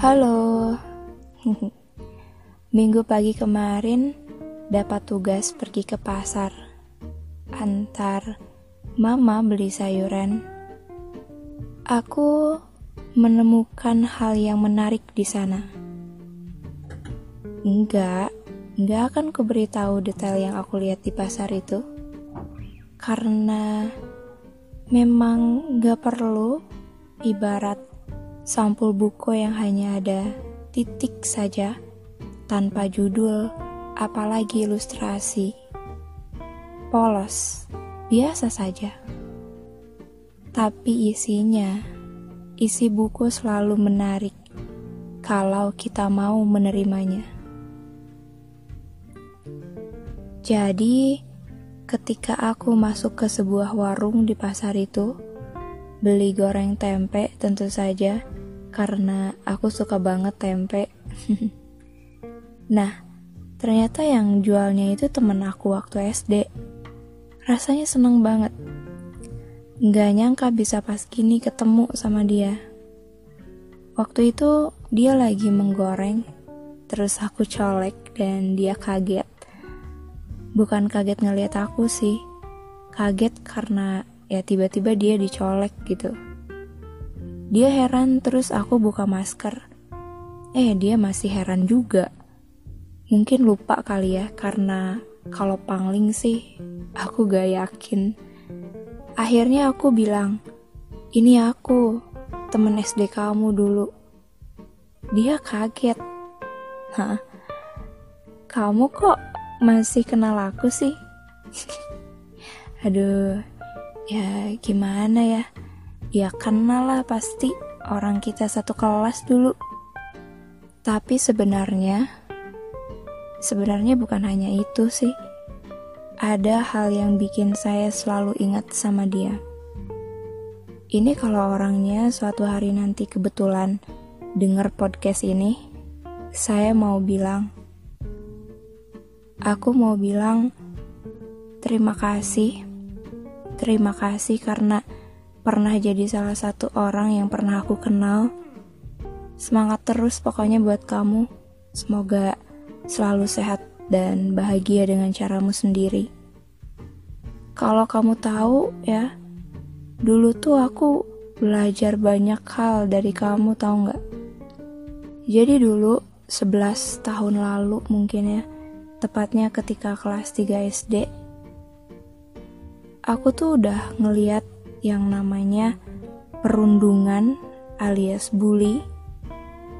Halo. Minggu pagi kemarin dapat tugas pergi ke pasar. Antar mama beli sayuran. Aku menemukan hal yang menarik di sana. Enggak, enggak akan kuberitahu detail yang aku lihat di pasar itu. Karena memang enggak perlu ibarat sampul buku yang hanya ada titik saja tanpa judul apalagi ilustrasi. Polos, biasa saja. Tapi isinya, isi buku selalu menarik kalau kita mau menerimanya. Jadi, ketika aku masuk ke sebuah warung di pasar itu, beli goreng tempe tentu saja, karena aku suka banget tempe. nah, ternyata yang jualnya itu temen aku waktu SD. Rasanya seneng banget. Nggak nyangka bisa pas gini ketemu sama dia. Waktu itu dia lagi menggoreng, terus aku colek dan dia kaget. Bukan kaget ngeliat aku sih, kaget karena ya tiba-tiba dia dicolek gitu. Dia heran terus aku buka masker. Eh dia masih heran juga. Mungkin lupa kali ya karena kalau pangling sih aku gak yakin. Akhirnya aku bilang, ini aku, temen SD kamu dulu. Dia kaget. Hah? Kamu kok masih kenal aku sih? Aduh, ya gimana ya? Ya kenal lah pasti orang kita satu kelas dulu. Tapi sebenarnya, sebenarnya bukan hanya itu sih. Ada hal yang bikin saya selalu ingat sama dia. Ini kalau orangnya suatu hari nanti kebetulan denger podcast ini, saya mau bilang, Aku mau bilang terima kasih. Terima kasih karena pernah jadi salah satu orang yang pernah aku kenal. Semangat terus pokoknya buat kamu. Semoga selalu sehat dan bahagia dengan caramu sendiri. Kalau kamu tahu ya, dulu tuh aku belajar banyak hal dari kamu tahu nggak? Jadi dulu 11 tahun lalu mungkin ya, tepatnya ketika kelas 3 SD, aku tuh udah ngeliat yang namanya perundungan alias bully,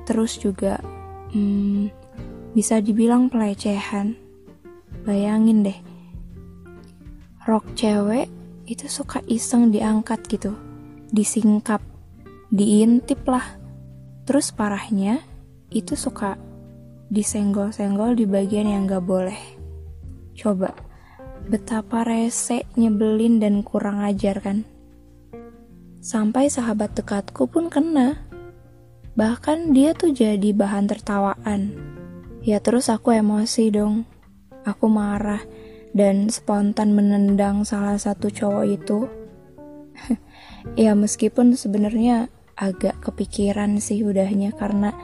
terus juga hmm, bisa dibilang pelecehan. Bayangin deh, rok cewek itu suka iseng diangkat gitu, disingkap, diintip lah. Terus parahnya itu suka disenggol-senggol di bagian yang gak boleh. Coba, betapa rese, nyebelin, dan kurang ajar kan? Sampai sahabat dekatku pun kena. Bahkan dia tuh jadi bahan tertawaan. Ya terus aku emosi dong. Aku marah dan spontan menendang salah satu cowok itu. ya meskipun sebenarnya agak kepikiran sih udahnya karena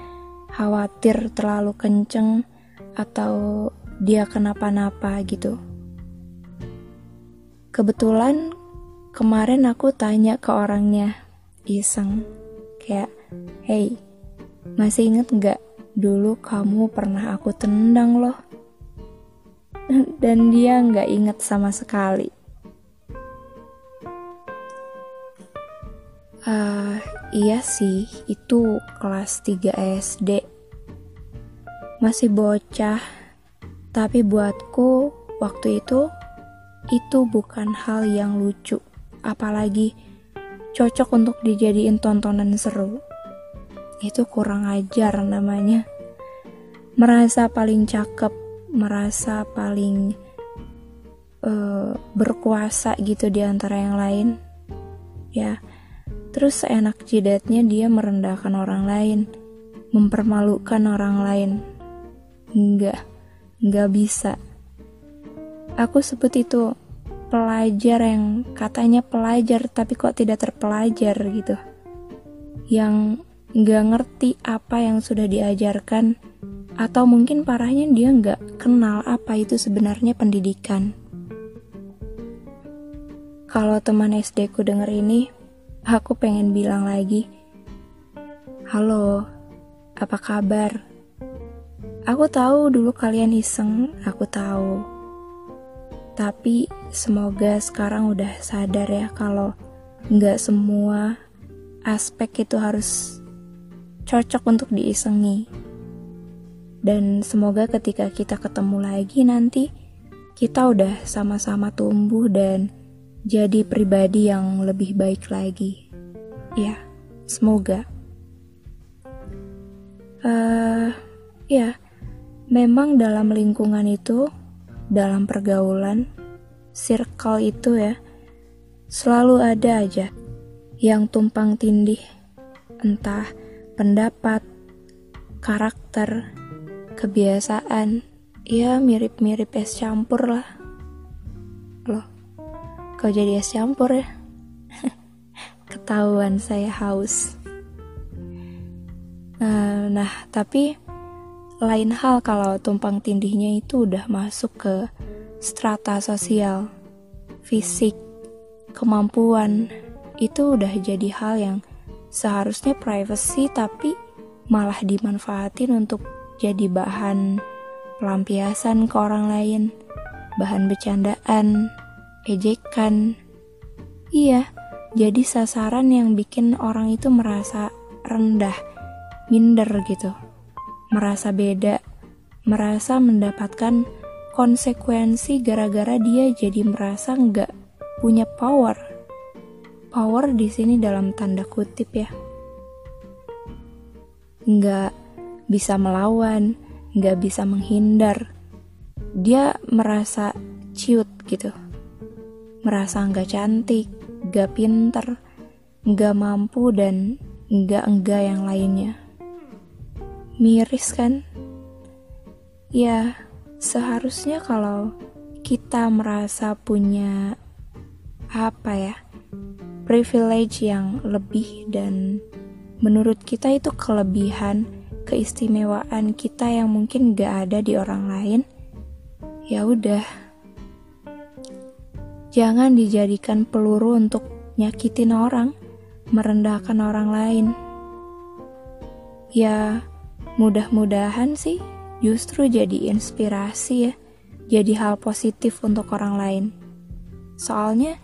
khawatir terlalu kenceng atau dia kenapa-napa gitu. Kebetulan kemarin aku tanya ke orangnya, iseng, kayak, hey, masih inget gak dulu kamu pernah aku tendang loh? Dan dia nggak inget sama sekali. Uh, iya sih, itu kelas 3 SD. Masih bocah, tapi buatku waktu itu itu bukan hal yang lucu, apalagi cocok untuk dijadiin tontonan seru. Itu kurang ajar namanya. Merasa paling cakep, merasa paling uh, berkuasa gitu di antara yang lain. Ya, Terus seenak jidatnya dia merendahkan orang lain, mempermalukan orang lain. Enggak, enggak bisa. Aku sebut itu pelajar yang katanya pelajar tapi kok tidak terpelajar gitu. Yang nggak ngerti apa yang sudah diajarkan, atau mungkin parahnya dia nggak kenal apa itu sebenarnya pendidikan. Kalau teman SD ku denger ini, aku pengen bilang lagi, Halo, apa kabar? Aku tahu dulu kalian iseng, aku tahu. Tapi semoga sekarang udah sadar ya kalau nggak semua aspek itu harus cocok untuk diisengi. Dan semoga ketika kita ketemu lagi nanti, kita udah sama-sama tumbuh dan jadi pribadi yang lebih baik lagi. Ya, semoga uh, ya memang dalam lingkungan itu dalam pergaulan circle itu ya selalu ada aja yang tumpang tindih. Entah pendapat karakter kebiasaan ya mirip-mirip es campur lah. Loh kau jadi es campur ya? Ketahuan saya haus. Nah, nah, tapi lain hal kalau tumpang tindihnya itu udah masuk ke strata sosial, fisik, kemampuan, itu udah jadi hal yang seharusnya privacy tapi malah dimanfaatin untuk jadi bahan pelampiasan ke orang lain, bahan bercandaan, ejekan. Iya, jadi sasaran yang bikin orang itu merasa rendah minder gitu, merasa beda, merasa mendapatkan konsekuensi gara-gara dia jadi merasa nggak punya power. Power di sini dalam tanda kutip ya. Nggak bisa melawan, nggak bisa menghindar. Dia merasa ciut gitu. Merasa nggak cantik, nggak pinter, nggak mampu dan nggak-nggak yang lainnya miris kan? Ya, seharusnya kalau kita merasa punya apa ya, privilege yang lebih dan menurut kita itu kelebihan, keistimewaan kita yang mungkin gak ada di orang lain, ya udah. Jangan dijadikan peluru untuk nyakitin orang, merendahkan orang lain. Ya, Mudah-mudahan sih justru jadi inspirasi ya, jadi hal positif untuk orang lain. Soalnya,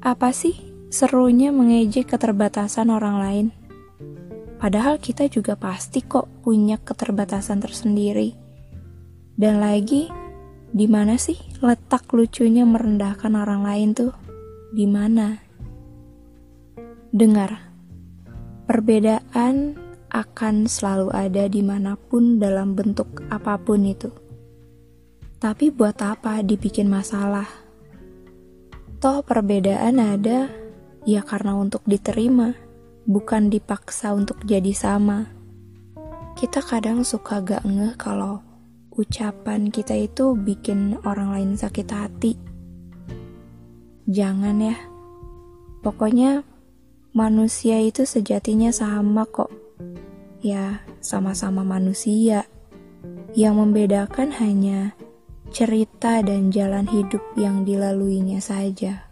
apa sih serunya mengejek keterbatasan orang lain? Padahal kita juga pasti kok punya keterbatasan tersendiri. Dan lagi, di mana sih letak lucunya merendahkan orang lain tuh? Di mana? Dengar, perbedaan akan selalu ada di mana pun dalam bentuk apa pun itu. Tapi buat apa dibikin masalah? Toh perbedaan ada ya karena untuk diterima, bukan dipaksa untuk jadi sama. Kita kadang suka gak ngeh kalau ucapan kita itu bikin orang lain sakit hati. Jangan ya. Pokoknya manusia itu sejatinya sama kok ya sama-sama manusia. Yang membedakan hanya cerita dan jalan hidup yang dilaluinya saja.